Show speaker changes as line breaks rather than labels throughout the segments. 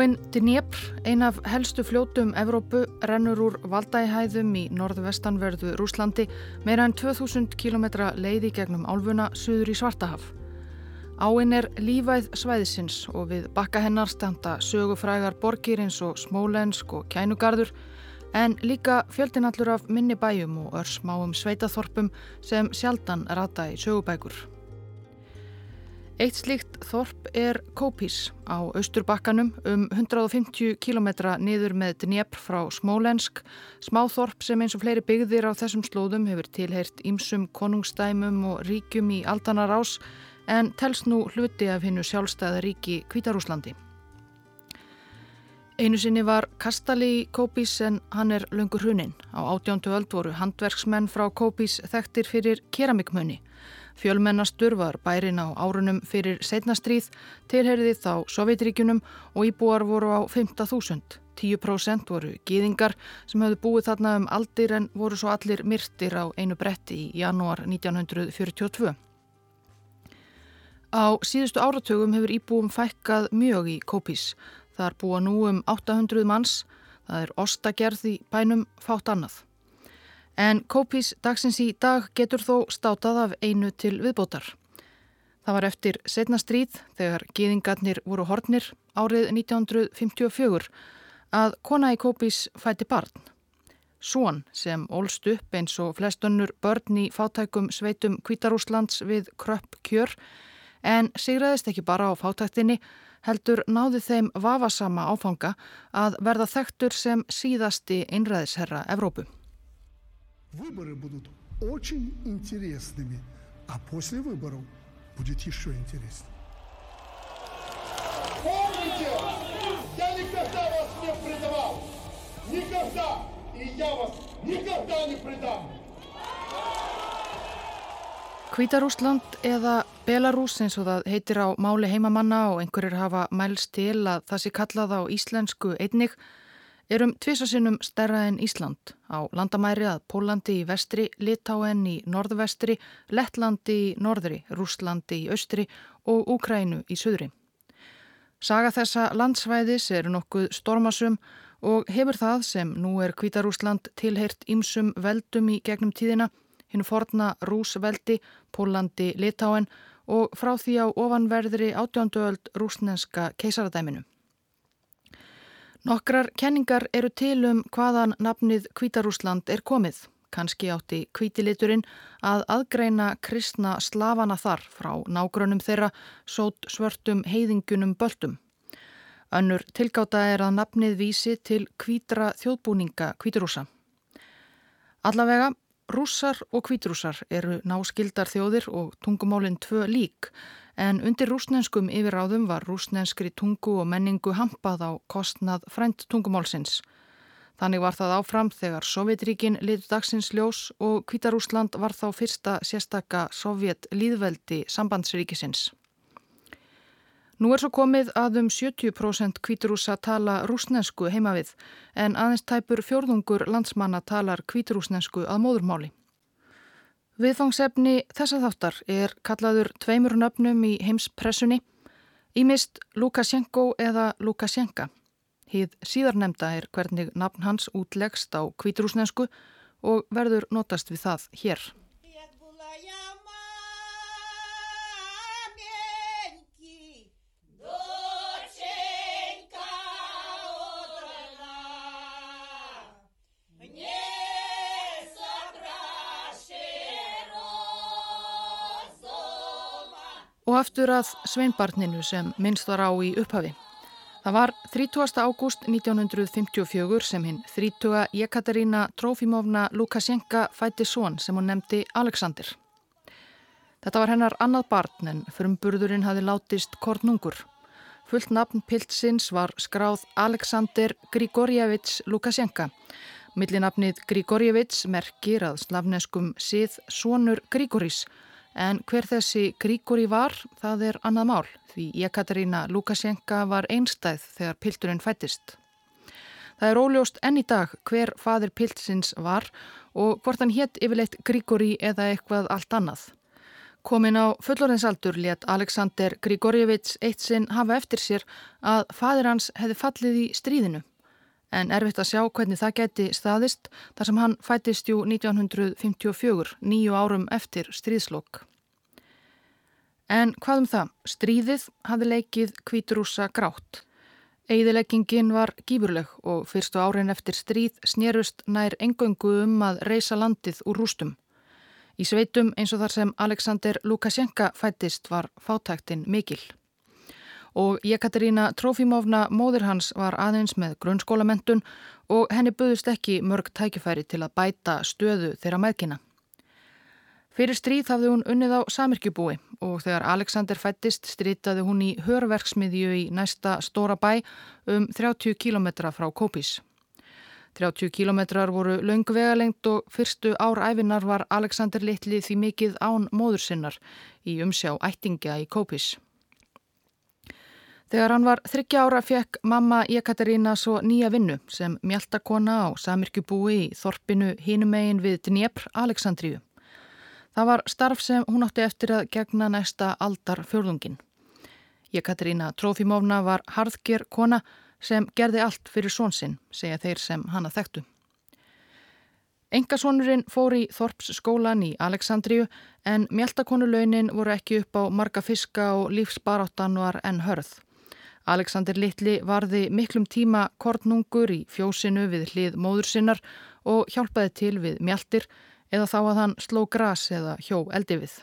Áinn Dnjepr, ein af helstu fljótum Evrópu, rennur úr Valdæhæðum í norðvestanverðu Rúslandi meira en 2000 km leiði gegnum álfuna suður í Svartahaf. Áinn er lífæð svæðisins og við bakka hennar standa sögufrægar borgir eins og Smólensk og Kænugarður en líka fjöldinallur af minni bæjum og örsmáum sveitaþorpum sem sjaldan rata í sögubækur. Eitt slíkt þorp er Kópís á austurbakkanum um 150 km niður með Dnjepr frá Smólensk, smáþorp sem eins og fleiri byggðir á þessum slóðum hefur tilheyrt ímsum konungstæmum og ríkjum í aldanar ás en tels nú hluti af hinnu sjálfstæða ríki Kvítarúslandi. Einu sinni var Kastali í Kópís en hann er löngur hrunin. Á átjándu öld voru handverksmenn frá Kópís þekktir fyrir keramikmunni. Fjölmennastur var bærin á árunum fyrir setnastríð, tilherði þá Sovjetríkunum og íbúar voru á 15.000. 10% voru gýðingar sem höfðu búið þarna um aldir en voru svo allir myrtir á einu bretti í janúar 1942. Á síðustu áratugum hefur íbúum fækkað mjög í Kópís. Það er búa nú um 800 manns, það er ostagerð í bænum fátt annað. En Kópís dagsins í dag getur þó státað af einu til viðbótar. Það var eftir setna stríð þegar gýðingarnir voru hornir árið 1954 að kona í Kópís fæti barn. Són sem ólst upp eins og flestönnur börn í fátækum sveitum Kvítarúslands við kröpp kjör en sigraðist ekki bara á fátæktinni heldur náði þeim vafasama áfanga að verða þektur sem síðasti einræðisherra Evrópu.
Выборы будут очень интересными, а после выборов будет еще интереснее.
Помните, я никогда вас не предавал. Никогда. И я вас никогда не предам.
Kvítarúsland eða Belarus eins og það heitir á máli heimamanna og einhverjir hafa mælst til að það sé kallað á íslensku einnig erum tvisasinnum stærra en Ísland á landamæri að Pólandi í vestri, Litáen í norðvestri, Lettlandi í norðri, Rúslandi í austri og Úkrænu í söðri. Saga þessa landsvæðis eru nokkuð stormasum og hefur það sem nú er Kvítarúsland tilheyrt ímsum veldum í gegnum tíðina, hinn forna Rúsveldi, Pólandi, Litáen og frá því á ofanverðri átjónduöld rúsnenska keisaradæminu. Nokkrar kenningar eru til um hvaðan nafnið Kvítarúsland er komið. Kanski átti kvítiliturinn að aðgreina kristna slavana þar frá nágrunum þeirra sót svörtum heiðingunum böldum. Önnur tilgáta er að nafnið vísi til kvítra þjóðbúninga kvíturúsa. Allavega, rússar og kvíturúsar eru náskildar þjóðir og tungumálinn tvö lík en undir rúsnenskum yfiráðum var rúsnenskri tungu og menningu hampað á kostnað frænt tungumálsins. Þannig var það áfram þegar Sovjetríkin litur dagsins ljós og Kvítarúsland var þá fyrsta sérstakka Sovjet líðveldi sambandsríkisins. Nú er svo komið að um 70% kvíturúsa tala rúsnensku heima við en aðeins tæpur fjörðungur landsmanna talar kvíturúsnensku að móðurmáli. Viðfangsefni þessa þáttar er kallaður tveimur nöfnum í heimspressunni, ímist Lukashenko eða Lukashenka. Hýð síðarnemda er hvernig nafn hans útlegst á kvíturúsnensku og verður notast við það hér. Og aftur að sveinbarninu sem minnst var á í upphafi. Það var 30. ágúst 1954 sem hinn 30. Jekaterina Trófímovna Lukasjenka fætti són sem hún nefndi Alexander. Þetta var hennar annað barn en frumburðurinn hafi látist kornungur. Fullt nafn piltsins var skráð Alexander Grigorjevits Lukasjenka. Millinafnið Grigorjevits merkir að slavneskum sið Sónur Grigorís En hver þessi Grígóri var, það er annað mál því Jekaterina Lukasjenka var einstæð þegar pilturinn fættist. Það er óljóst enn í dag hver fadir piltsins var og hvort hann hétt yfirleitt Grígóri eða eitthvað allt annað. Komin á fullorðinsaldur let Alexander Grigorjevits eitt sinn hafa eftir sér að fadir hans hefði fallið í stríðinu. En erfitt að sjá hvernig það geti staðist þar sem hann fættist jú 1954, nýju árum eftir stríðslokk. En hvað um það? Stríðið hafði leikið kvíturúsa grátt. Eðileggingin var gífurleg og fyrstu árin eftir stríð snerust nær engöngu um að reysa landið úr rústum. Í sveitum eins og þar sem Alexander Lukashenka fættist var fátæktin mikil. Og Jekaterina Trófímovna móðir hans var aðeins með grunnskólamentun og henni buðist ekki mörg tækifæri til að bæta stöðu þeirra meðkina. Fyrir stríð hafði hún unnið á Samirkjubúi og þegar Alexander fættist strítaði hún í hörverksmiðju í næsta stóra bæ um 30 km frá Kópís. 30 kilometrar voru laung vegalengt og fyrstu áræfinar var Alexander Littli því mikið án móður sinnar í umsjá ættingja í Kópis. Þegar hann var þryggja ára fekk mamma Jekaterina svo nýja vinnu sem mjöltakona á Samirkjubúi í Þorpinu hinumegin við Dnjepr, Aleksandríu. Það var starf sem hún átti eftir að gegna næsta aldar fjörðungin. Jekaterina Trófímovna var harðger kona sem gerði allt fyrir svonsinn, segja þeir sem hana þekktu. Engasonurinn fór í Þorps skólan í Aleksandríu en mjöldakonulaunin voru ekki upp á marga fiska og lífsbaráttan var enn hörð. Alexander Littli varði miklum tíma kornungur í fjósinu við hlið móður sinnar og hjálpaði til við mjöldir eða þá að hann sló gras eða hjó eldi við.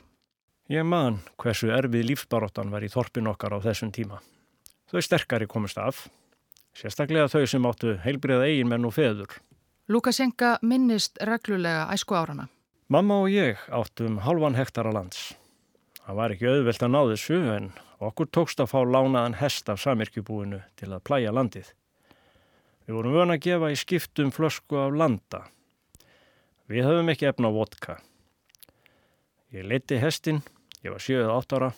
Ég man hversu erfið lífsbaráttan var í Þorpin okkar á þessum tíma. Þau sterkari komist af sérstaklega þau sem áttu heilbriða eiginmenn og feður.
Lukasjenka minnist reglulega æsku árana.
Mamma og ég áttum halvan hektara lands. Það var ekki auðvelt að ná þessu en okkur tókst að fá lánaðan hest af samirkjubúinu til að plæja landið. Við vorum vöna að gefa í skiptum flösku af landa. Við höfum ekki efna vodka. Ég leiti hestin, ég var 7-8 ára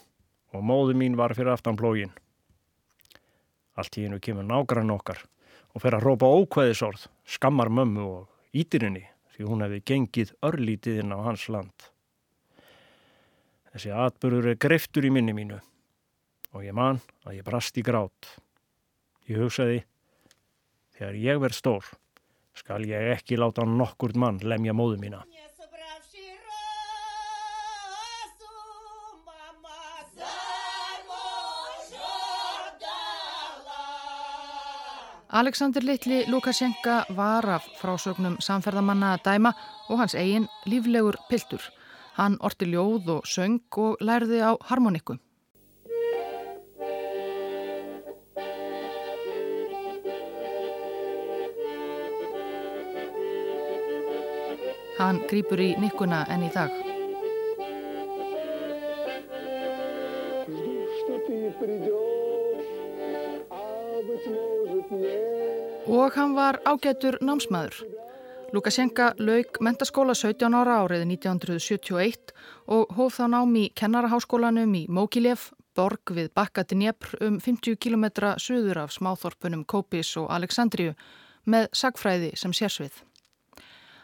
og móðu mín var fyrir aftan blógin. Allt í hennu kemur nágrann okkar og fer að rópa ókvæðisorð, skammar mömmu og ítirinni því hún hefði gengið örlítið inn á hans land. Þessi atbyrður er greiftur í minni mínu og ég man að ég brast í grát. Ég hugsaði, þegar ég verð stór skal ég ekki láta nokkur mann lemja móðu mína.
Alexander Littli Lukasjenka var af frásögnum samferðamanna að dæma og hans eigin líflegur piltur. Hann orti ljóð og söng og lærði á harmonikku. Hann grýpur í nikkuna enn í dag. Og hann var ágætur námsmaður. Lukasjenka lauk mentaskóla 17 ára árið 1971 og hóð þá nám í kennaraháskólanum í Mókilev, borg við bakka til Njepr um 50 km söður af smáþorpunum Kópis og Aleksandriju með sagfræði sem sérsvið.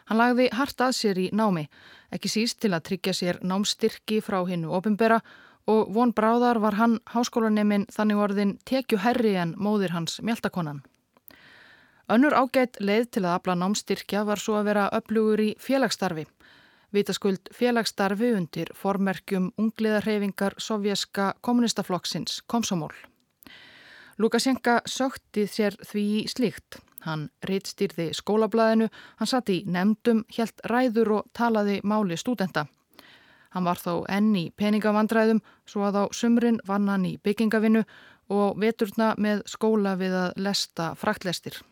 Hann lagði hart að sér í námi, ekki síst til að tryggja sér námstyrki frá hinnu ofinbera og von bráðar var hann háskólaneminn þannig orðin tekju herri en móðir hans mjöldakonan. Önnur ágætt leið til að afla námstyrkja var svo að vera öflugur í félagsstarfi. Vitaskuld félagsstarfi undir formerkjum ungliðarhefingar sovjaska kommunistaflokksins Komsomól. Lukasjenka söktið sér því slíkt. Hann rittstýrði skólablaðinu, hann satt í nefndum, helt ræður og talaði máli stúdenta. Hann var þó enn í peningavandræðum svo að á sumrin vann hann í byggingavinnu og veturna með skóla við að lesta fraktlestir.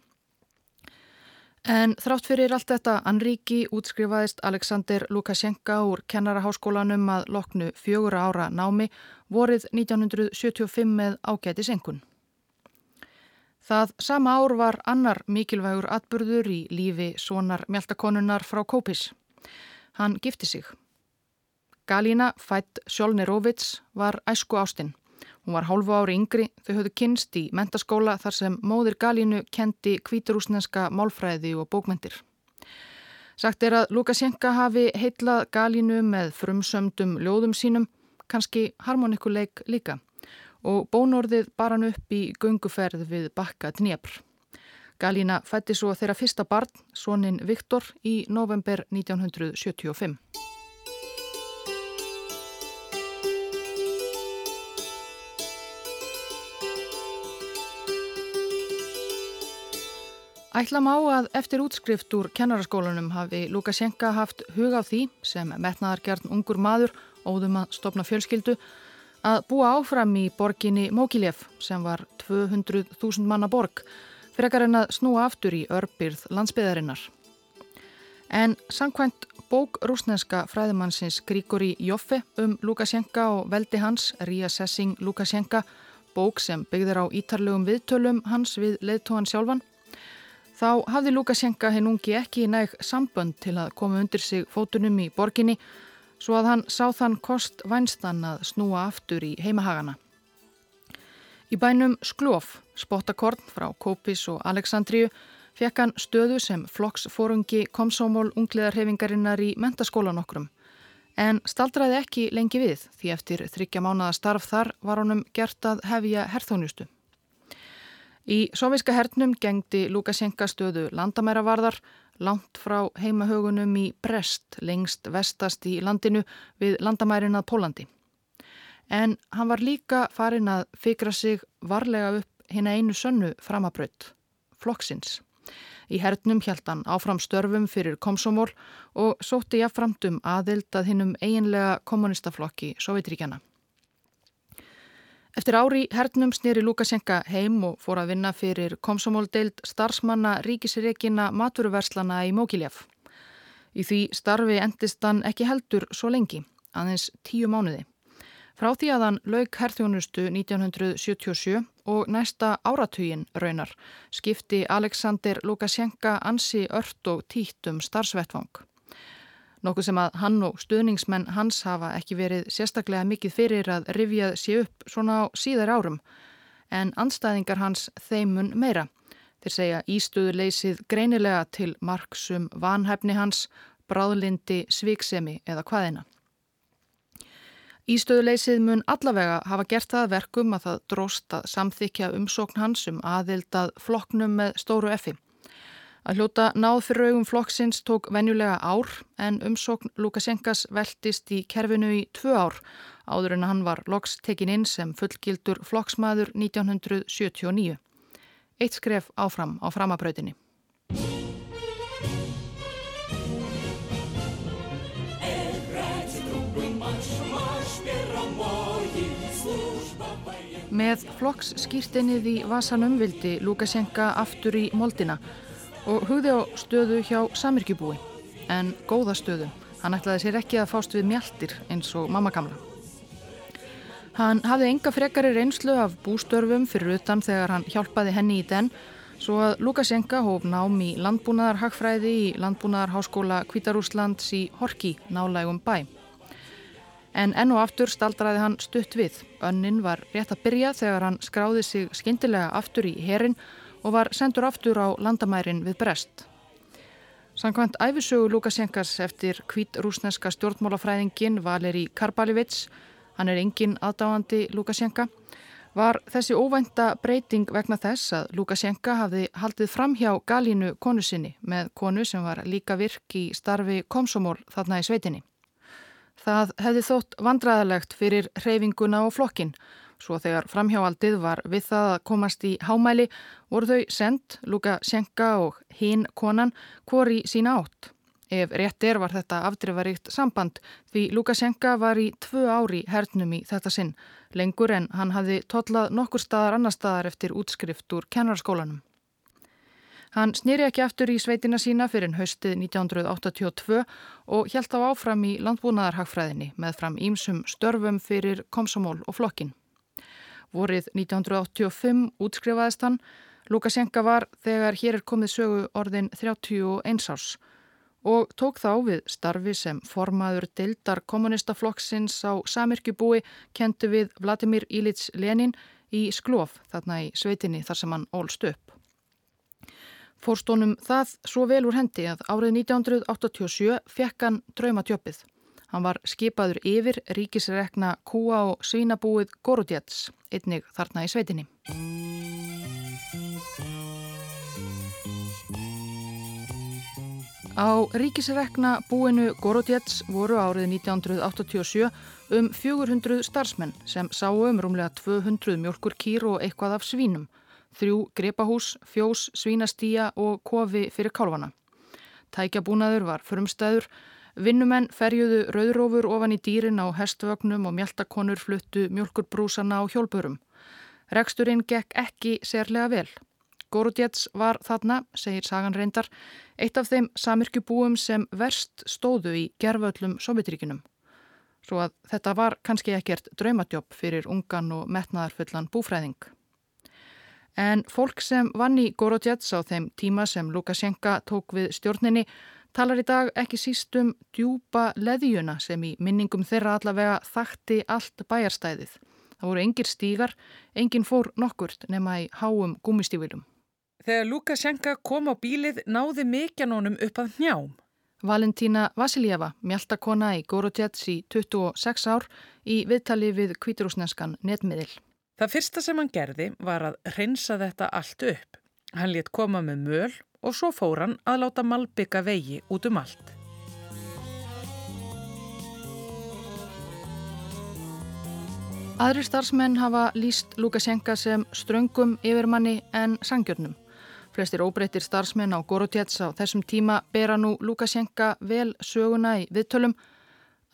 En þrátt fyrir allt þetta anríki útskrifaðist Alexander Lukasjenka úr kennaraháskólanum að loknu fjögur ára námi vorið 1975 með ágæti senkun. Það sama ár var annar mikilvægur atburður í lífi sonar mjöldakonunnar frá Kópis. Hann gifti sig. Galína fætt Sjólnerovits var æsku ástinn. Hún var hálfu ári yngri, þau höfðu kynst í mentaskóla þar sem móðir Galínu kendi kvíturúsneska málfræði og bókmentir. Sagt er að Lukasjenka hafi heitlað Galínu með frumsömdum ljóðum sínum, kannski harmonikuleik líka og bónorðið bar hann upp í gunguferð við bakka Dnjepr. Galína fætti svo þeirra fyrsta barn, sonin Viktor, í november 1975. Ætlam á að eftir útskrift úr kennaraskólanum hafi Lukasjenka haft hug á því sem metnaðargjarn ungur maður óðum að stopna fjölskyldu að búa áfram í borginni Mókilef sem var 200.000 manna borg frekar en að snúa aftur í örbyrð landsbyðarinnar. En samkvæmt bók rúsneska fræðimannsins Grigori Joffe um Lukasjenka og veldi hans, Reassessing Lukasjenka, bók sem byggðir á ítarlegum viðtölum hans við leðtóhan sjálfan, Þá hafði Lukasjenka hinn ungi ekki næg sambönd til að koma undir sig fótunum í borginni svo að hann sá þann kost vænstan að snúa aftur í heimahagana. Í bænum Sklof, spottakorn frá Kópis og Aleksandríu, fekk hann stöðu sem flokksforungi komsómól ungliðarhefingarinnar í mentaskólan okkrum. En staldraði ekki lengi við því eftir þryggja mánada starf þar var honum gert að hefja herþónustu. Í soviska hernum gengdi Lukasjenka stöðu landamæravarðar langt frá heimahögunum í Brest, lengst vestast í landinu við landamærin að Pólandi. En hann var líka farin að fikra sig varlega upp hinn einu sönnu framabraut, flokksins. Í hernum hjælt hann áfram störfum fyrir komsomól og sótti jáframt um aðild að hinnum eiginlega kommunistaflokki Sovjetríkjana. Eftir ári hernum snýri Lukasjenka heim og fór að vinna fyrir komsomóldeild starfsmanna ríkisreikina maturverslana í Mókiljaf. Í því starfi endist hann ekki heldur svo lengi, aðeins tíu mánuði. Frá því að hann lauk herþjónustu 1977 og næsta áratugin raunar skipti Alexander Lukasjenka ansi ört og títt um starfsvettvang. Nokkuð sem að hann og stuðningsmenn hans hafa ekki verið sérstaklega mikið fyrir að rifjað sé upp svona á síðar árum en anstæðingar hans þeimun meira. Þeir segja ístöðuleysið greinilega til marksum vanhæfni hans, bráðlindi, sviksemi eða hvaðina. Ístöðuleysið mun allavega hafa gert það verkum að það dróst að samþykja umsókn hans um aðildað floknum með stóru effi. Að hljóta náð fyrir augum flokksins tók venjulega ár en umsókn Lukasjenkas veltist í kerfinu í tvö ár áður en hann var loks tekin inn sem fullgildur flokksmaður 1979. Eitt skref áfram á framabrautinni. Með flokksskýrtinnið í Vasanum vildi Lukasjenka aftur í moldina og hugði á stöðu hjá samirkjubúi, en góða stöðu. Hann ætlaði sér ekki að fást við mjaltir eins og mamma gamla. Hann hafði enga frekari reynslu af bústörfum fyrir utan þegar hann hjálpaði henni í den, svo að Lukasjenka hóf nám í landbúnaðarhagfræði í landbúnaðarháskóla Kvítarúslands í Horki, nálægum bæ. En enn og aftur staldraði hann stutt við. Önnin var rétt að byrja þegar hann skráði sig skindilega aftur í herin og var sendur aftur á landamærin við Brest. Sankvæmt æfisögu Lukasjenkas eftir hvít rúsneska stjórnmálafræðingin Valeri Karbalivits, hann er engin aðdáandi Lukasjenka, var þessi óvænta breyting vegna þess að Lukasjenka hafði haldið fram hjá Galínu konu sinni með konu sem var líka virk í starfi komsomól þarna í sveitinni. Það hefði þótt vandraðalegt fyrir hreyfinguna og flokkin Svo þegar framhjáaldið var við það að komast í hámæli voru þau sendt, Luka Sjenka og hinn konan, hvori sína átt. Ef rétt er var þetta afdrifaríkt samband því Luka Sjenka var í tvö ári hernum í þetta sinn, lengur en hann hafði totlað nokkur staðar annar staðar eftir útskrift úr kennarskólanum. Hann snýri ekki aftur í sveitina sína fyrir haustið 1982 og hjælt á áfram í landbúnaðarhagfræðinni með fram ímsum störfum fyrir komsomól og flokkin. Vorið 1985 útskrifaðist hann. Lukasjenka var þegar hér er komið sögu orðin 31 árs og tók þá við starfi sem formaður deildar kommunistaflokksins á Samirkjubúi kentu við Vladimir Ilits Lenin í Sklof þarna í sveitinni þar sem hann ólst upp. Fórstónum það svo vel úr hendi að árið 1987 fekk hann draumatjöpið. Hann var skipaður yfir ríkisrekna kúa og svínabúið Gorodjets, einnig þarna í sveitinni. Á ríkisrekna búinu Gorodjets voru árið 1987 um 400 starfsmenn sem sáu um rúmlega 200 mjölkur kýr og eitthvað af svínum, þrjú grepahús, fjós, svínastía og kofi fyrir kálvana. Tækjabúnaður var frumstæður, vinnumenn ferjuðu rauðrófur ofan í dýrin á hestvögnum og mjöltakonur fluttu mjölkurbrúsana á hjólpurum. Reksturinn gekk ekki sérlega vel. Gorodjets var þarna, segir Sagan reyndar, eitt af þeim samirkjubúum sem verst stóðu í gerföllum Sovjetríkinum. Svo að þetta var kannski ekkert draumadjópp fyrir ungan og metnaðarfullan búfræðing. En fólk sem vann í Gorodjets á þeim tíma sem Lukasjenka tók við stjórninni talar í dag ekki síst um djúpa leðjuna sem í minningum þeirra allavega þakti allt bæjarstæðið. Það voru engir stígar, engin fór nokkurt nema í háum gúmistífilum.
Þegar Lukasjenka kom á bílið náði mikjanónum upp að njám.
Valentína Vasiljeva, mjaltakona í Gorodjets í 26 ár í viðtali við kvíturúsnenskan netmiðil.
Það fyrsta sem hann gerði var að reynsa þetta allt upp. Hann létt koma með möl og svo fór hann að láta malbygga vegi út um allt.
Aðri starfsmenn hafa líst Lukasjenka sem ströngum yfirmanni en sangjörnum. Flestir óbreyttir starfsmenn á Gorodjets á þessum tíma bera nú Lukasjenka vel söguna í viðtölum.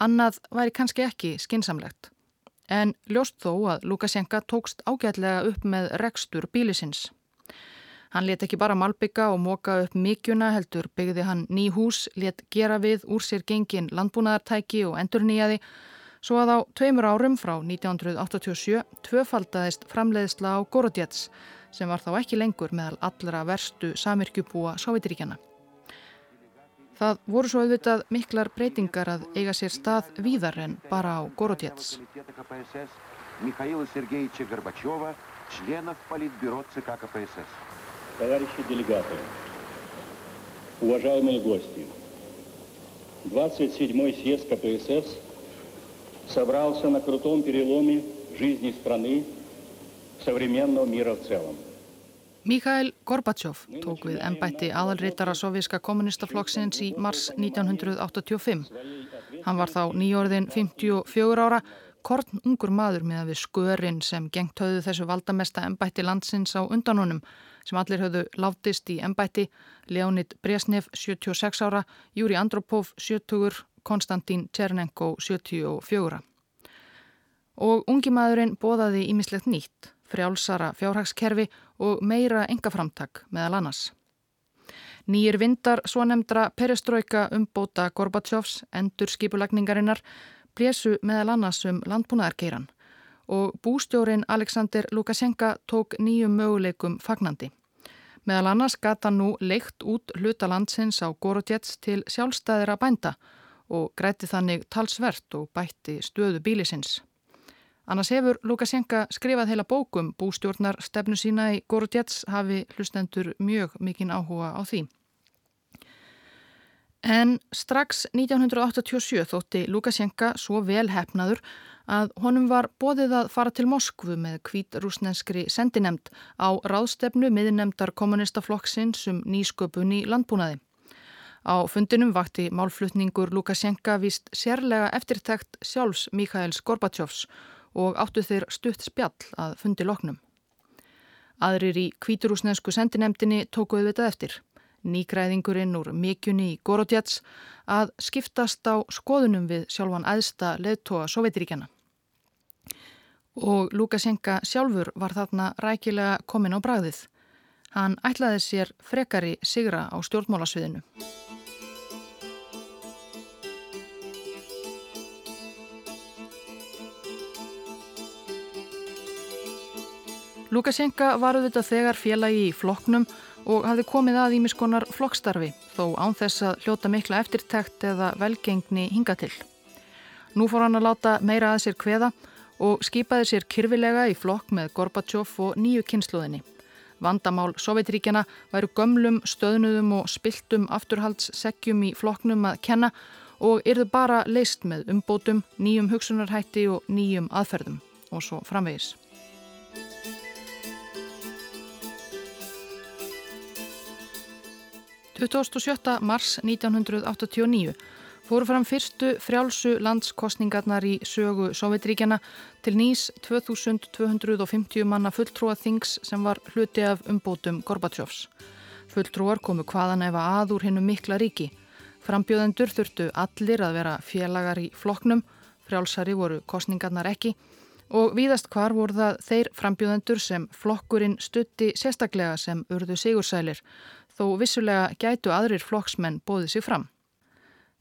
Annað væri kannski ekki skinsamlegt. En ljóst þó að Lukasjenka tókst ágætlega upp með rekstur bílisins. Hann let ekki bara malbygga og móka upp mikjuna heldur byggði hann ný hús, let gera við úr sér gengin landbúnaðartæki og endur nýjaði svo að á tveimur árum frá 1987 tvöfaldaðist framleiðsla á Gorodjets sem var þá ekki lengur meðal allra verstu samirkjubúa Sávítiríkjana. Það voru svo auðvitað miklar breytingar að eiga sér stað víðar en bara á Gorodjets.
Mikhaila Sergejiča Gorbačova, členov politbyró CK KPSS
Товарищи делегаты, уважаемые гости, 27-й съезд КПСС собрался на крутом переломе жизни страны современного мира в целом.
Mikhail Gorbachev tók við ennbætti aðalreitara soviska kommunistaflokksins í mars 1985. Hann var þá nýjórðin 54 ára, korn ungur maður með að við skörin sem gengt höfðu þessu valdamesta ennbætti landsins á undanunum sem allir höfðu látist í ennbætti, Leonid Bresnev 76 ára, Júri Andropov 70, Konstantín Tjernenko 74. Og ungi maðurinn bóðaði ímislegt nýtt frjálsara fjárhagskerfi og meira engaframtak meðal annars. Nýjir vindar svo nefndra pereströyka umbóta Gorbatsjófs endur skipulagningarinnar blésu meðal annars um landbúnaðarkeiran og bústjórin Alexander Lukasjenka tók nýjum möguleikum fagnandi. Meðal annars gata nú leikt út hluta landsins á Gorodjets til sjálfstæðira bænda og græti þannig talsvert og bætti stöðu bílisins. Annars hefur Lukasjenka skrifað heila bókum bústjórnar stefnu sína í Gorodjets hafi hlustendur mjög mikinn áhuga á því. En strax 1987 þótti Lukasjenka svo vel hefnaður að honum var bóðið að fara til Moskvu með kvít rúsnenskri sendinemd á ráðstefnu miðinemdar kommunistaflokksins um nýsköpun í landbúnaði. Á fundinum vakti málflutningur Lukasjenka vist sérlega eftirtækt sjálfs Mikhails Gorbatsjófs og áttu þeir stutt spjall að fundi loknum. Aðrir í kvíturúsnensku sendinemdini tókuðu þetta eftir. Nýgræðingurinn úr mikjunni í Gorodjats að skiptast á skoðunum við sjálfan aðsta leðtóa Sovjetiríkjana. Og Lukasjenka sjálfur var þarna rækilega komin á bragðið. Hann ætlaði sér frekari sigra á stjórnmálasviðinu. Lukasjenka var auðvitað þegar félagi í flokknum og hafði komið að ímiskonar flokkstarfi þó án þess að hljóta mikla eftirtækt eða velgengni hinga til. Nú fór hann að láta meira að sér kveða og skipaði sér kyrfilega í flokk með Gorbachev og nýju kynsluðinni. Vandamál Sovjetríkjana væru gömlum, stöðnuðum og spiltum afturhaldssekkjum í floknum að kenna og yrðu bara leist með umbótum, nýjum hugsunarhætti og nýjum aðferðum og svo framvegis. 27. mars 1989 fóru fram fyrstu frjálsu landskostningarnar í sögu Sovjetríkjana til nýs 2250 manna fulltrúa þings sem var hluti af umbótum Gorbatsjófs. Fulltrúar komu hvaðan efa að úr hennu mikla ríki. Frambjóðendur þurftu allir að vera félagar í floknum, frjálsari voru kostningarnar ekki og víðast hvar voru það þeir frambjóðendur sem flokkurinn stutti sérstaklega sem urðu sigursælir þó vissulega gætu aðrir flokksmenn bóðið sig fram.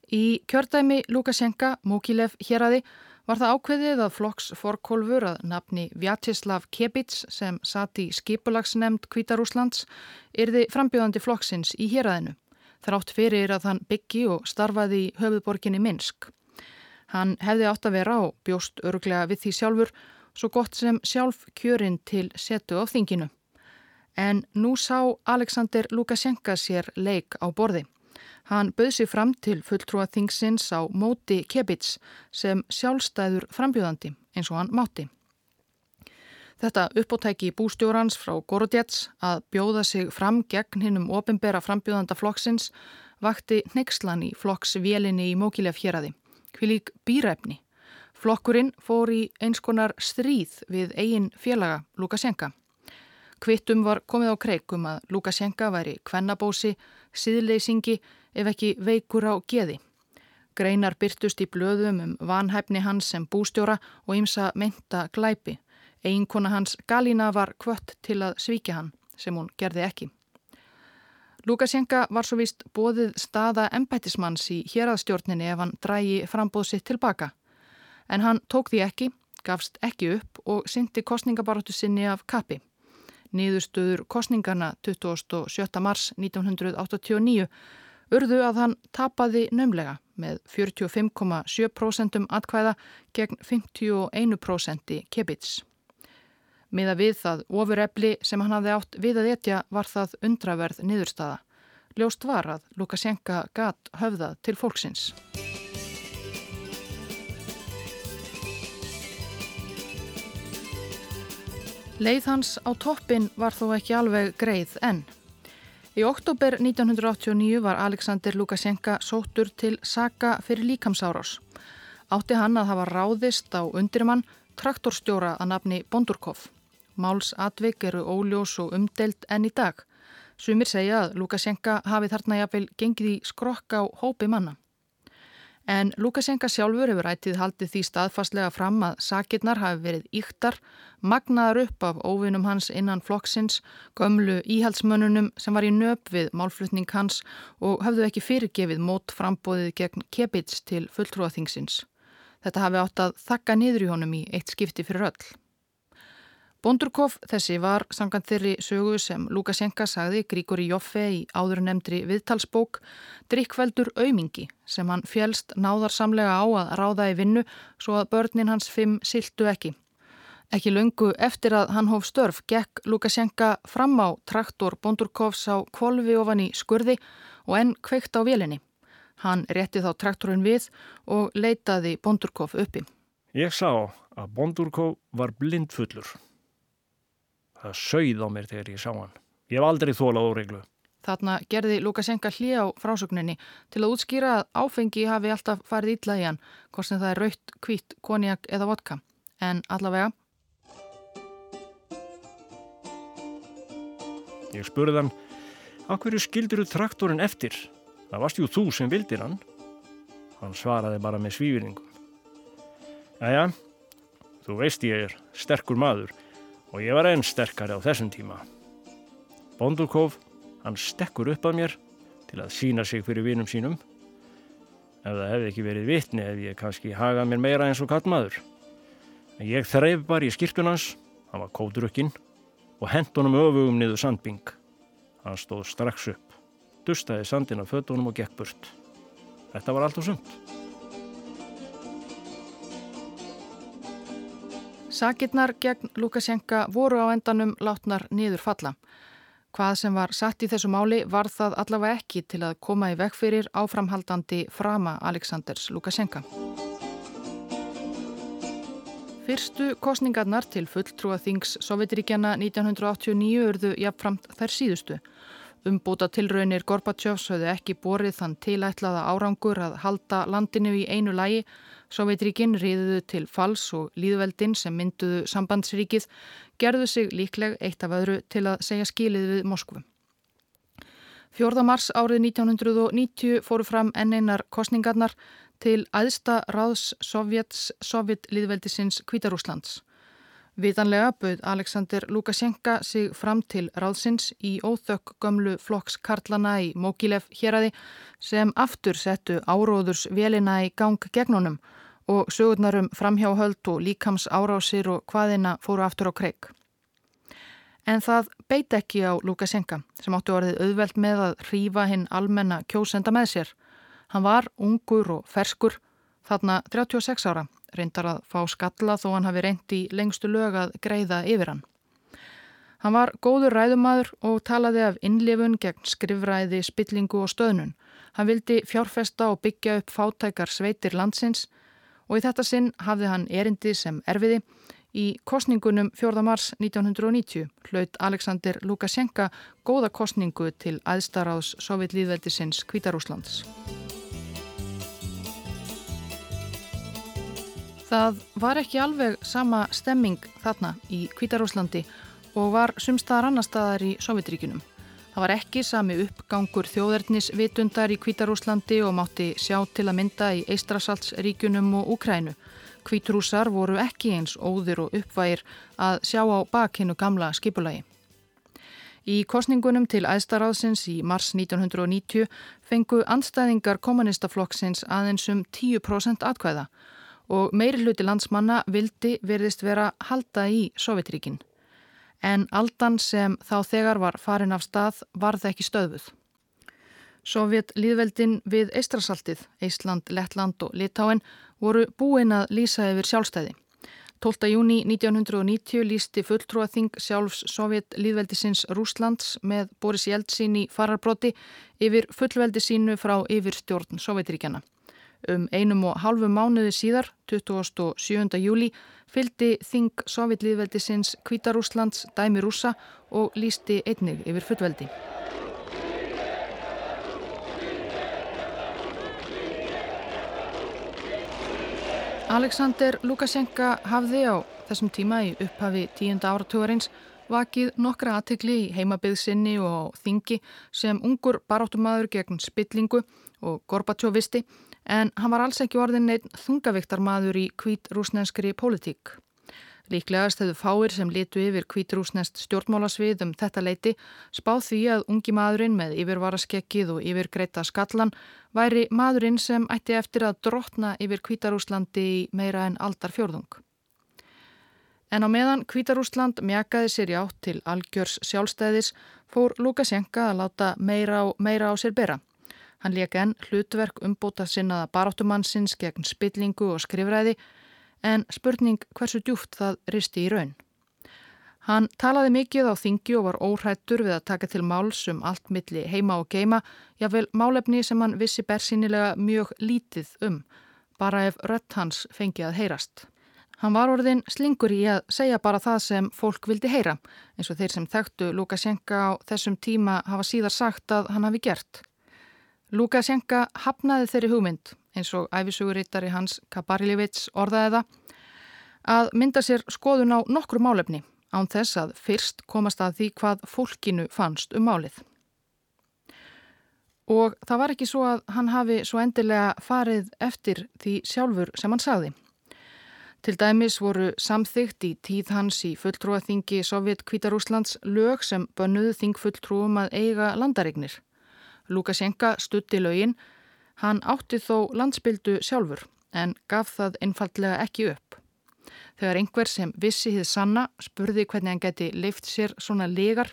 Í kjördæmi Lukasjenka, Mokilev héradi, var það ákveðið að flokksforkolfur að nafni Vjatislav Kebits sem satt í skipulagsnemnd Kvítarúslands yrði frambjóðandi flokksins í héradinu. Þrátt fyrir að hann byggi og starfaði í höfuborginni Minsk. Hann hefði átt að vera og bjóst öruglega við því sjálfur svo gott sem sjálf kjörinn til setu á þinginu. En nú sá Alexander Lukasjenka sér leik á borði. Hann bauð sér fram til fulltrúa þingsins á móti Kebits sem sjálfstæður frambjöðandi eins og hann mátti. Þetta uppóttæki bústjórans frá Gorodjets að bjóða sig fram gegn hinnum ofinbera frambjöðanda flokksins vakti nexlan í flokksvélinni í Mókilef héræði. Hvilík býræfni. Flokkurinn fór í einskonar stríð við eigin félaga Lukasjenka. Kvittum var komið á kreikum að Lukasjenka væri kvennabósi, síðleysingi ef ekki veikur á geði. Greinar byrtust í blöðum um vanhæfni hans sem bústjóra og ymsa menta glæpi. Einkona hans Galína var kvött til að svíkja hann sem hún gerði ekki. Lukasjenka var svo vist bóðið staða embætismanns í héraðstjórninni ef hann drægi frambóð sitt tilbaka. En hann tók því ekki, gafst ekki upp og syndi kostningabaróttu sinni af kappi. Nýðustöður kostningarna 27. mars 1989 urðu að hann tapaði nömlega með 45,7% atkvæða gegn 51% kebits. Miða við það ofurefli sem hann hafði átt við að etja var það undraverð niðurstaða. Ljóst var að Lukasjenka gatt höfða til fólksins. Leið hans á toppin var þó ekki alveg greið enn. Í oktober 1989 var Alexander Lukasjenka sóttur til Saka fyrir líkamsárás. Átti hann að hafa ráðist á undirmann traktorstjóra að nafni Bondurkov. Máls atvik eru óljós og umdelt enn í dag. Sumir segja að Lukasjenka hafi þarna jafnvel gengið í skrokk á hópi manna. En Lukasjenka sjálfur hefur ættið haldið því staðfastlega fram að sakirnar hafi verið yktar, magnaðar upp af óvinnum hans innan flokksins, gömlu íhaldsmönnunum sem var í nöp við málflutning hans og hafðu ekki fyrirgefið mót frambóðið gegn kebits til fulltrúaþingsins. Þetta hafi átt að þakka niður í honum í eitt skipti fyrir öll. Bondurkov þessi var samkvæmt þeirri sögu sem Lukasjenka sagði Gríkori Joffe í áður nefndri viðtalsbók drikkveldur aumingi sem hann fjælst náðarsamlega á að ráða í vinnu svo að börnin hans fimm siltu ekki. Ekki lungu eftir að hann hóf störf gekk Lukasjenka fram á traktor Bondurkovs á kvolvi ofan í skurði og enn kveikt á vélinni. Hann rétti þá traktorinn við og leitaði Bondurkov uppi.
Ég sá að Bondurkov var blindfullur. Það sögð á mér þegar ég sá hann. Ég hef aldrei þólað óreglu.
Þarna gerði Lukasjenka hlið á frásögninni til að útskýra að áfengi hafi alltaf farið ítla í hann, hvort sem það er raukt, kvít, konjak eða vodka. En allavega...
Ég spurði hann, akkurju skildur þú traktorinn eftir? Það varst jú þú sem vildir hann. Hann svaraði bara með svífinningum. Jæja, þú veist ég er sterkur maður og ég var enn sterkari á þessum tíma. Bondurkov, hann stekkur upp að mér til að sína sig fyrir vinum sínum. Ef það hefði ekki verið vitni ef ég kannski hagað mér meira eins og kallmaður. En ég þreif bara í skirtunans, hann var kóturukkinn og hendunum öfugum niður sandbing. Hann stóð strax upp, dustaði sandin af fötunum og gekk burt. Þetta var allt og sumt.
Sakirnar gegn Lukasjenka voru á endanum látnar niður falla. Hvað sem var satt í þessu máli var það allavega ekki til að koma í vekk fyrir áframhaldandi frama Aleksandrs Lukashenka. Fyrstu kostningarnar til fulltrúa þings Sovjetiríkjana 1989 urðu jafnframt þær síðustu. Umbúta tilraunir Gorbatsjófs höfðu ekki borið þann tilætlaða árangur að halda landinu í einu lægi. Sovjetríkin riðuðu til fals og líðveldin sem mynduðu sambandsríkið gerðu sig líkleg eitt af öðru til að segja skilið við Moskvu. 4. mars árið 1990 fóru fram enn einar kostningarnar til aðsta ráðs Sovjets Sovjetlíðveldisins Kvítarúslands. Vitanlega bauð Alexander Lukashenka sig fram til ráðsins í óþökk gömlu flokks Karlana í Mokilev héræði sem aftur settu áróðurs velina í gang gegnunum og sögurnarum framhjáhöld og líkams árásir og hvaðina fóru aftur á kreik. En það beit ekki á Lukashenka sem áttu orðið auðvelt með að hrífa hinn almenna kjósenda með sér. Hann var ungur og ferskur, þarna 36 ára reyndar að fá skalla þó hann hafi reynd í lengstu lög að greiða yfir hann. Hann var góður ræðumadur og talaði af innlifun gegn skrifræði, spillingu og stöðnun. Hann vildi fjárfesta og byggja upp fátækar sveitir landsins og í þetta sinn hafði hann erindi sem erfiði. Í kostningunum 4. mars 1990 hlaut Alexander Lukashenka góða kostningu til aðstaráðs Sovjetlíðveldisins Kvítarúslands. Það var ekki alveg sama stemming þarna í Kvítarúslandi og var sumstaðar annar staðar í Sovjetríkunum. Það var ekki sami uppgangur þjóðernis vitundar í Kvítarúslandi og mátti sjá til að mynda í Eistrasaltsríkunum og Úkrænu. Kvítrúsar voru ekki eins óðir og uppvægir að sjá á bakinu gamla skipulagi. Í kostningunum til æðstaráðsins í mars 1990 fengu anstæðingar kommunistaflokksins aðeins um 10% atkvæða og meiri hluti landsmanna vildi verðist vera halda í Sovjetríkin. En aldan sem þá þegar var farin af stað varð ekki stöðuð. Sovjet líðveldin við Eistrasaltið, Eistland, Lettland og Litáen voru búin að lýsa yfir sjálfstæði. 12. júni 1990 lísti fulltrúaþing sjálfs Sovjet líðveldisins Rúslands með Boris Jeltsin í fararbróti yfir fullveldi sínu frá yfir stjórn Sovjetríkjana. Um einum og halvu mánuði síðar, 27. júli, fyldi Þing Sovjetlíðveldisins Kvítarúslands dæmi rúsa og lísti einnig yfir fullveldi. Alexander Lukashenka hafði á þessum tíma í upphafi tíunda áratugurins vakið nokkra aðtegli í heimabyggsinni og þingi sem ungur baráttumadur gegn spillingu og Gorbatsjóvisti en hann var alls ekki orðin einn þungaviktarmadur í kvít rúsnenskri pólitík. Líklegast hefðu fáir sem litu yfir kvít rúsnenst stjórnmálasvið um þetta leiti spáð því að ungi maðurinn með yfirvaraskekkið og yfirgreita skallan væri maðurinn sem ætti eftir að drotna yfir kvítarúslandi í meira en aldar fjörðung. En á meðan Kvítarúsland mjakaði sér í átt til algjörs sjálfstæðis fór Lukasjenka að láta meira, á, meira á sér bera. Hann leik enn hlutverk umbóta sinnaða baráttumannsins gegn spillingu og skrifræði en spurning hversu djúft það risti í raun. Hann talaði mikið á þingi og var óhrættur við að taka til máls um allt milli heima og geima, jáfnvel málefni sem hann vissi bersinilega mjög lítið um, bara ef rött hans fengi að heyrast. Hann var orðin slingur í að segja bara það sem fólk vildi heyra, eins og þeir sem þekktu Lukasjenka á þessum tíma hafa síðar sagt að hann hafi gert. Lukasjenka hafnaði þeirri hugmynd, eins og æfisugurittari hans Kabarilevits orðaði það, að mynda sér skoðun á nokkru málefni án þess að fyrst komast að því hvað fólkinu fannst um málið. Og það var ekki svo að hann hafi svo endilega farið eftir því sjálfur sem hann sagði. Til dæmis voru samþygt í tíð hans í fulltrúaþingi Sovjet Kvítarúslands lög sem bönnuðu þingfulltrúum að eiga landarignir. Lukasjenka stutti lögin. Hann átti þó landsbyldu sjálfur en gaf það einfallega ekki upp. Þegar einhver sem vissi hið sanna spurði hvernig hann geti leift sér svona legar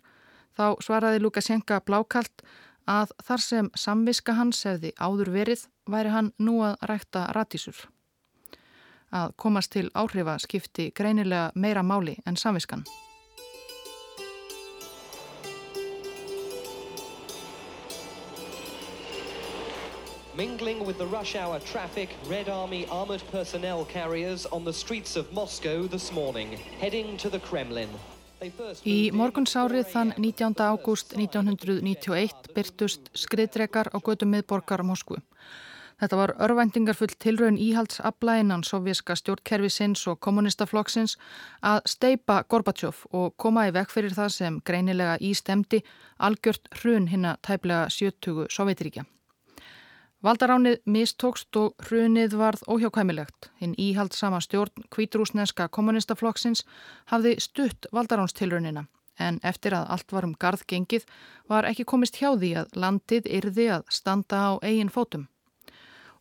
þá svaraði Lukasjenka blákalt að þar sem samviska hans hefði áður verið væri hann nú að rækta ratísur. Að komast til áhrifa skipti greinilega meira máli en samviskan.
Mingling with the rush hour traffic, Red Army armored personnel carriers on the streets of Moscow this morning, heading to the Kremlin.
Í morgunsárið þann 19. ágúst 1991 byrtust skriðdrekar á götu miðborgar Moskvu. Þetta var örvæntingarfull tilraun íhaldsabla innan sovjerska stjórnkerfi sinns og kommunistaflokksins að steipa Gorbachev og koma í vekk fyrir það sem greinilega ístemdi algjört hrun hinn að tæplega 70 Sovjetiríkja. Valdaránið mistókst og hrunið varð óhjákvæmilegt. Hinn íhaldsama stjórn kvítrúsneska kommunistaflokksins hafði stutt valdaránstilrunina en eftir að allt var um garð gengið var ekki komist hjá því að landið yrði að standa á eigin fótum.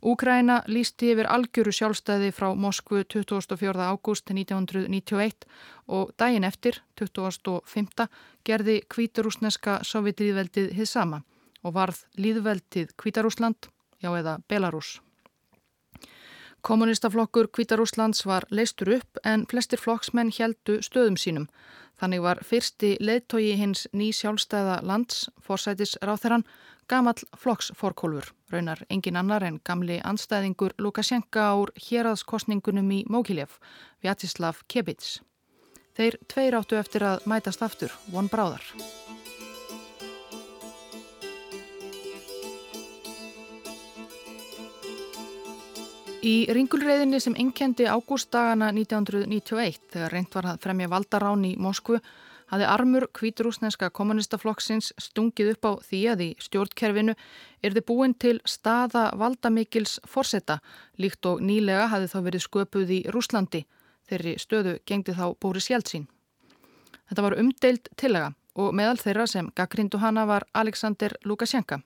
Úgræna lísti yfir algjöru sjálfstæði frá Moskvu 24. ágúst 1991 og daginn eftir, 2005, gerði kvítarúsneska sovjetlýðveldið hið sama og varð líðveldið Kvítarúsland já eða Belarus. Kommunistaflokkur Kvítarúslands var leistur upp en flestir flokksmenn heldu stöðum sínum. Þannig var fyrsti leittói hins ný sjálfstæða lands, forsætis ráþeran, gamall flokksforkólfur, raunar engin annar en gamli anstæðingur Lukasjenka ár héraðskostningunum í Mókilef, Vjatislav Kebits. Þeir tveir áttu eftir að mætast aftur, von bráðar. Í ringulreiðinni sem enkendi ágústdagana 1991 þegar reynd var að fremja valdarán í Moskvu hafði armur kvíturúsneska kommunistaflokksins stungið upp á því að í stjórnkerfinu er þið búin til staða valdamikils forsetta líkt og nýlega hafði þá verið sköpuð í Rúslandi þeirri stöðu gengdi þá Bóris Jeltsin. Þetta var umdeild tillega og meðal þeirra sem gaggrindu hana var Alexander Lukasjenka.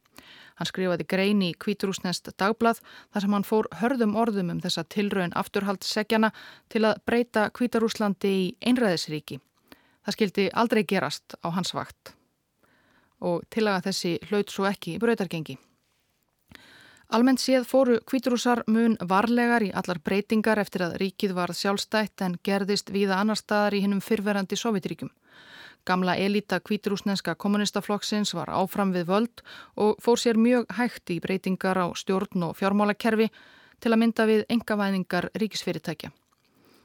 Hann skrifaði grein í Kvíturúsnest dagblað þar sem hann fór hörðum orðum um þessa tilraun afturhaldssegjana til að breyta Kvítarúslandi í einræðisríki. Það skildi aldrei gerast á hans vakt og tilaga þessi hlaut svo ekki í bröytargengi. Almennt séð fóru kvíturúsar mun varlegar í allar breytingar eftir að ríkið var sjálfstætt en gerðist víða annar staðar í hinnum fyrverandi Sovjetríkum. Gamla elita kvíturúsnenska kommunistaflokksins var áfram við völd og fór sér mjög hægt í breytingar á stjórn og fjármálakerfi til að mynda við engavæðingar ríkisfyrirtækja.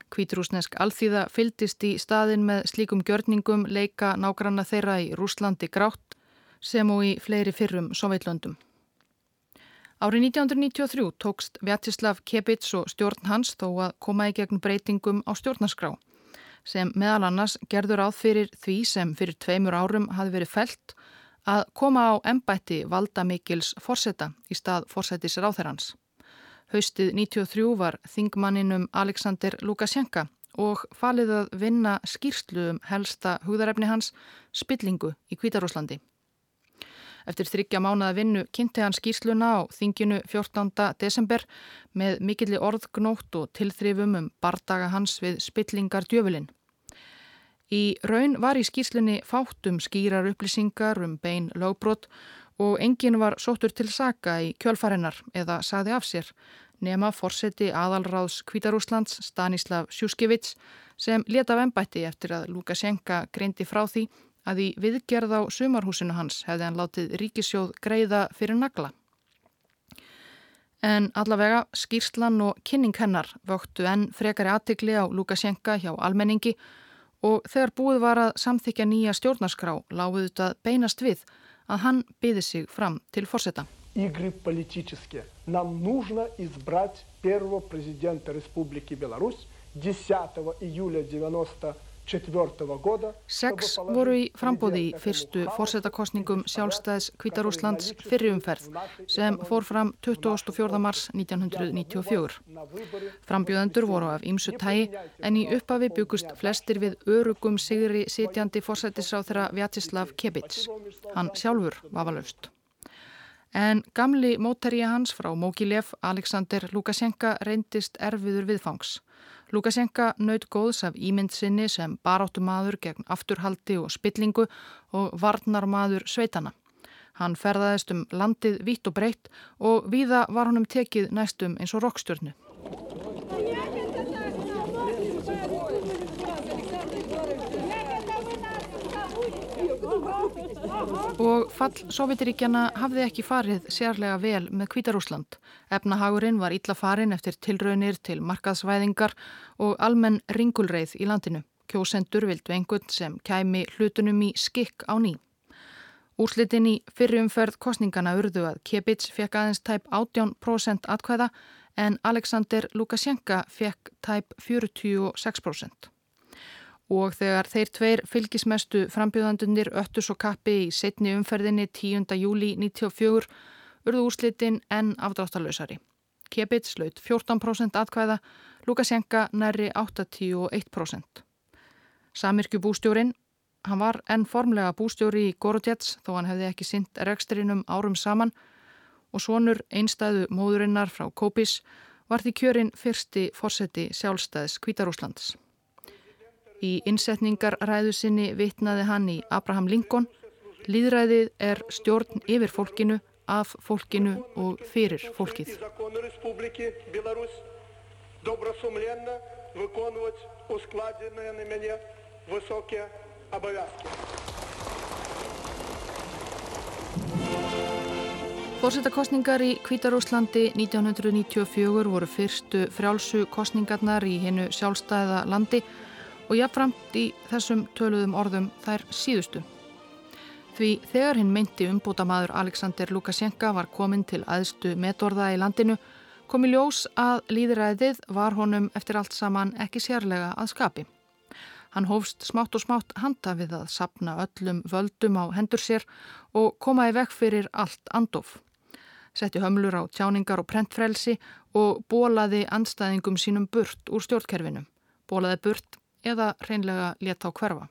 Kvíturúsnesk alþýða fyldist í staðin með slíkum gjörningum leika nágranna þeirra í Rúslandi grátt sem og í fleiri fyrrum Sovjetlöndum. Árið 1993 tókst Vjatislav Kebits og stjórn hans þó að koma í gegn breytingum á stjórnarskrá sem meðal annars gerður áð fyrir því sem fyrir tveimur árum hafi verið felt að koma á embætti valda mikils forsetta í stað forsetis ráþerans. Haustið 93 var þingmanninum Alexander Lukasjenka og falið að vinna skýrslu um helsta hugðarefni hans spillingu í Kvítarúslandi. Eftir þryggja mánuða vinnu kynnti hann skýrsluna á þinginu 14. desember með mikilli orðgnótt og tilþrifum um bardaga hans við spillingar djöfulinn. Í raun var í skýrslunni fátum skýrar upplýsingar um bein lögbrott og engin var sóttur til saka í kjölfarinnar eða saði af sér nema forseti aðalráðs Kvítarúslands Stanislav Sjúskevits sem leta af ennbætti eftir að Lukasjenka greindi frá því að í viðgerð á sumarhúsinu hans hefði hann látið ríkisjóð greiða fyrir nagla. En allavega skýrslan og kynninghennar vöktu enn frekari aðtikli á Lukasjenka hjá almenningi og þegar búið var að samþykja nýja stjórnarskrá láguðu þetta beinast við að hann byði sig fram til fórseta.
Ígri politíkiski. Nám núžna izbrať pervo prezidenta Republiki Belarus 10. júlia 1990.
Sex voru í frambóði í fyrstu fórsetakostningum sjálfstæðs Kvítarúslands fyrriumferð sem fór fram 24. mars 1994. Frambjóðendur voru af ímsu tægi en í uppafi byggust flestir við örugum sigri sitjandi fórsetisráð þeirra Vjatislav Kebits. Hann sjálfur var valöfst. En gamli mótæri hans frá Mókilef, Alexander Lukasjenka, reyndist erfiður viðfangs. Lukasjenka naut góðs af ímynd sinni sem baráttumadur gegn afturhaldi og spillingu og varnarmadur sveitana. Hann ferðaðist um landið vitt og breytt og víða var honum tekið næstum eins og rokkstjörnu. Og fall Sovjetiríkjana hafði ekki farið sérlega vel með Kvítarúsland. Efnahagurinn var illa farin eftir tilraunir til markaðsvæðingar og almenn ringulreið í landinu. Kjósendur vildu einhvern sem kæmi hlutunum í skikk á ný. Úrslitin í fyrriumferð kostningana urðu að Kebits fekk aðeins tæp 18% atkvæða en Alexander Lukasjenka fekk tæp 46%. Og þegar þeir tveir fylgismestu frambjöðandunir öttus og kappi í setni umferðinni 10. júli 1994 urðu úrslitin enn afdráttalösari. Kebits laut 14% atkvæða, Lukasjenka næri 81%. Samirkju bústjórin, hann var enn formlega bústjóri í Gorodjets þó hann hefði ekki synt reksturinnum árum saman og svonur einstæðu móðurinnar frá Kópis var því kjörin fyrsti fórseti sjálfstæðs Kvítarúslands. Í innsetningar ræðu sinni vitnaði hann í Abraham Lincoln, líðræðið er stjórn yfir fólkinu, af fólkinu og fyrir fólkið. Fórsetakostningar í Kvítarúslandi 1994 voru fyrstu frjálsu kostningarnar í hennu sjálfstæða landi. og jáfnframt í þessum töluðum orðum þær síðustu. Því þegar hinn meinti umbúta maður Alexander Lukasjenka var komin til aðstu metorða í landinu kom í ljós að líðræðið var honum eftir allt saman ekki sérlega að skapi. Hann hófst smátt og smátt handa við að sapna öllum völdum á hendur sér og koma í vekk fyrir allt andof. Setti hömlur á tjáningar og prentfrelsi og bólaði anstæðingum sínum burt úr stjórnkerfinu. Bólaði burt eða reynlega leta á hverfa.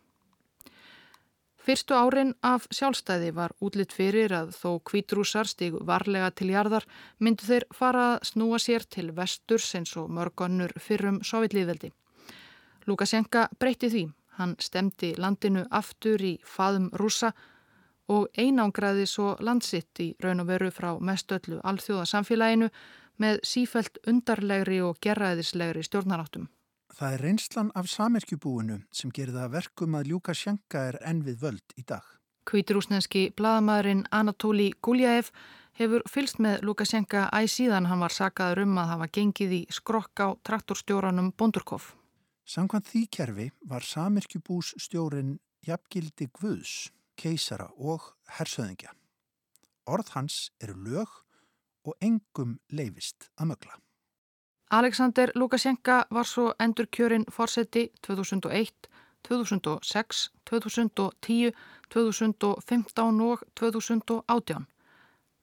Fyrstu árin af sjálfstæði var útlitt fyrir að þó kvítrúsar stígu varlega til jarðar myndu þeir fara að snúa sér til vesturs eins og mörgonnur fyrrum sovitlíðveldi. Lukasjenka breytti því. Hann stemdi landinu aftur í faðum rúsa og einangraði svo landsitt í raun og veru frá mestöllu alþjóða samfélaginu með sífælt undarlegri og gerraðislegri stjórnaráttum.
Það er reynslan af samerkjubúinu sem gerir það verkum að Lukasjenka er enn við völd í dag.
Kvíturúsneski bladamæðurinn Anatóli Guljaev hefur fylst með Lukasjenka æg síðan hann var sakaður um að hafa gengið í skrokk á traktorstjóranum Bondurkov.
Samkvæmt því kerfi var samirkjubús stjórin jafngildi Guðs, keisara og hersöðingja. Orð hans eru lög og engum leifist að mögla.
Alexander Lukasjenka var svo endur kjörinn fórseti 2001, 2006, 2010, 2015 og 2018.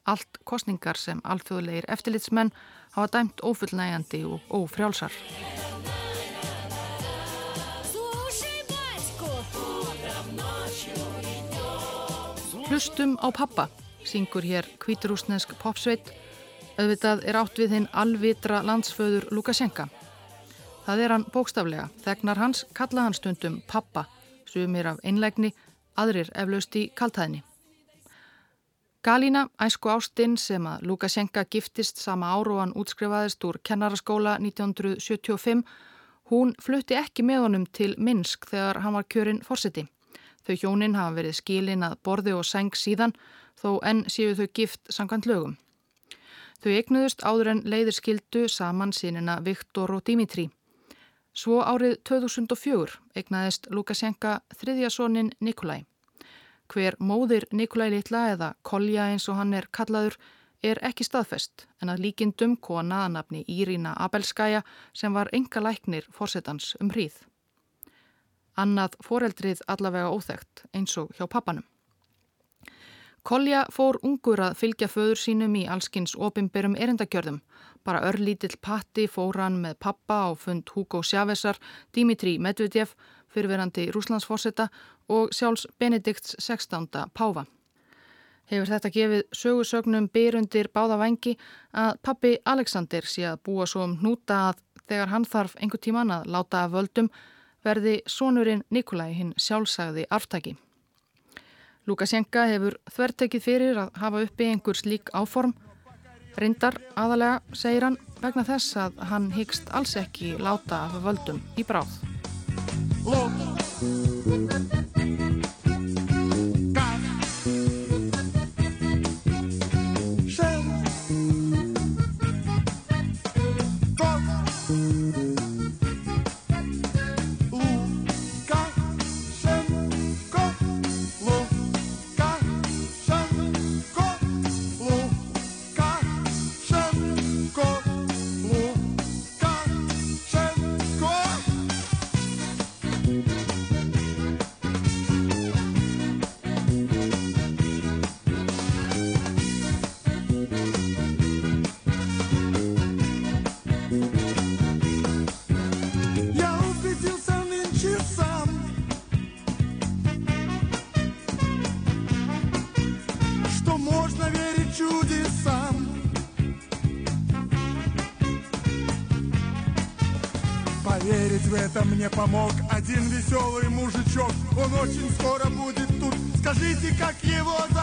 Allt kostningar sem alþjóðlegir eftirlitsmenn hafa dæmt ófullnægjandi og ófrjálsar. Hlustum á pappa, syngur hér kvíturúsnesk popsveit. Öðvitað er átt við hinn alvitra landsföður Lukasjenka. Það er hann bókstaflega. Þegnar hans kalla hann stundum pappa, sumir af einlegni, aðrir eflaust í kaltæðni. Galína, æsku ástinn sem að Lukasjenka giftist sama ár og hann útskrifaðist úr kennaraskóla 1975, hún flutti ekki með honum til Minsk þegar hann var kjörinn fórseti. Þau hjónin hafa verið skilin að borði og seng síðan þó enn séu þau gift sangkvæmt lögum. Þau eignuðust áður en leiðir skildu saman sínina Viktor og Dimitri. Svo árið 2004 eignaðist Lukasjenka þriðjasónin Nikolai. Hver móðir Nikolai litla eða Kolja eins og hann er kallaður er ekki staðfest en að líkindum kona að nafni Írína Abelskæja sem var enga læknir fórsetans um hríð annað foreldrið allavega óþægt eins og hjá pappanum. Kolja fór ungur að fylgja föður sínum í allskins opimberum erindagjörðum. Bara örlítill patti fór hann með pappa á fund Hugo Chávezar, Dimitri Medvedev, fyrirverandi rúslandsforsetta og sjálfs Benedikts 16. Páfa. Hefur þetta gefið sögusögnum byrundir báða vengi að pappi Alexander sé að búa svo um hnúta að þegar hann þarf einhver tíman að láta að völdum verði sonurinn Nikolai hinn sjálfsagði aftaki. Lukasjenka hefur þvertekið fyrir að hafa uppi einhver slík áform. Rindar aðalega, segir hann, vegna þess að hann hyggst alls ekki láta af völdum í bráð.
Это мне помог один веселый мужичок. Он очень скоро будет тут. Скажите, как его зовут?